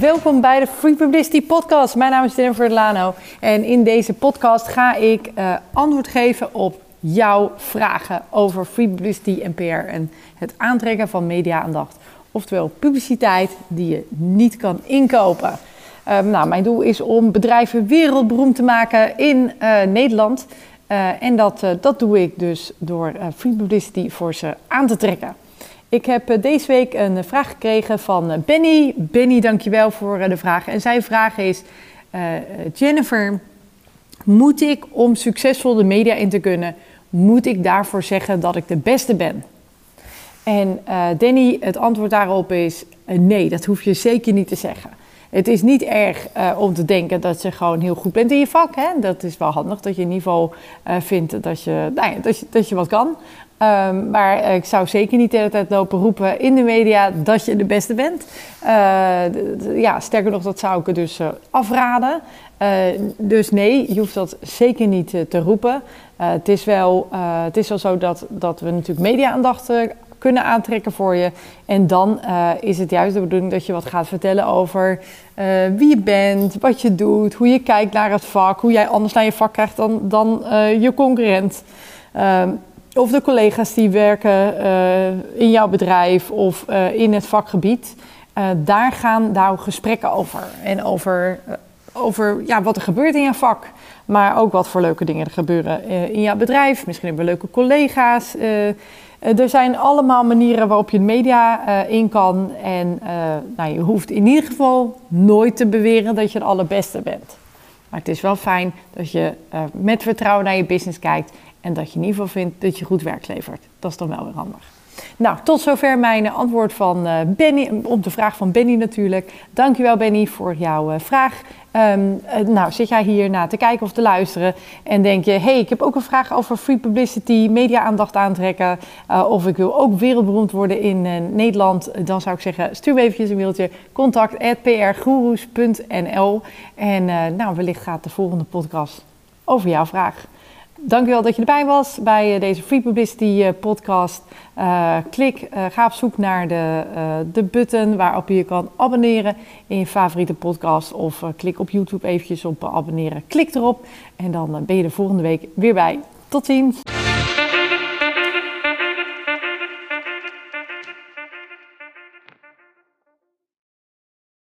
Welkom bij de Free Publicity Podcast. Mijn naam is Jennifer Lano en in deze podcast ga ik uh, antwoord geven op jouw vragen over free publicity en PR en het aantrekken van media-aandacht. Oftewel publiciteit die je niet kan inkopen. Uh, nou, mijn doel is om bedrijven wereldberoemd te maken in uh, Nederland. Uh, en dat, dat doe ik dus door free publicity voor ze aan te trekken. Ik heb eh, deze week een vraag gekregen van eh, Benny. Benny, dankjewel voor eh, de vraag. En zijn vraag is: Jennifer, moet ik om succesvol de media in te kunnen, moet ik daarvoor zeggen dat ik de beste ben? En uh, Danny, het antwoord daarop is: nee, dat hoef je zeker niet te zeggen. Het is niet erg uh, om te denken dat je gewoon heel goed bent in je vak. Hè? Dat is wel handig dat je in ieder geval uh, vindt dat je, nou ja, dat, je, dat je wat kan. Um, maar ik zou zeker niet de hele tijd lopen roepen in de media dat je de beste bent. Uh, ja, sterker nog, dat zou ik dus uh, afraden. Dus nee, je hoeft dat zeker niet te roepen. het, is wel, het is wel zo dat, dat we natuurlijk media-aandacht kunnen aantrekken voor je. En dan is het juist de bedoeling dat je wat gaat vertellen over wie je bent, wat je doet, hoe je kijkt naar het vak, hoe jij anders naar je vak krijgt dan, dan je concurrent. Ehm, of de collega's die werken in jouw bedrijf of in het vakgebied. Daar gaan daar gesprekken over. En over, over ja, wat er gebeurt in jouw vak. Maar ook wat voor leuke dingen er gebeuren in jouw bedrijf. Misschien hebben we leuke collega's. Er zijn allemaal manieren waarop je de media in kan. En nou, je hoeft in ieder geval nooit te beweren dat je het allerbeste bent. Maar het is wel fijn dat je met vertrouwen naar je business kijkt en dat je in ieder geval vindt dat je goed werk levert. Dat is dan wel weer handig. Nou, tot zover mijn antwoord van uh, Benny, op de vraag van Benny natuurlijk. Dankjewel Benny voor jouw uh, vraag. Um, uh, nou, zit jij hier naar te kijken of te luisteren en denk je... hey, ik heb ook een vraag over free publicity, media-aandacht aantrekken... of ik wil ook wereldberoemd worden in Nederland... dan zou ik zeggen, stuur me eventjes een mailtje. contact.prgurus.nl En nou, wellicht gaat de volgende podcast over jouw vraag. Dankjewel dat je erbij was bij eh, deze Free Publicity eh, podcast. Uh, klik, ga op zoek naar de, de button waarop je je kan abonneren in je favoriete podcast. Of klik op YouTube eventjes op abonneren. Klik erop en dan ben je de volgende week weer bij. Tot ziens!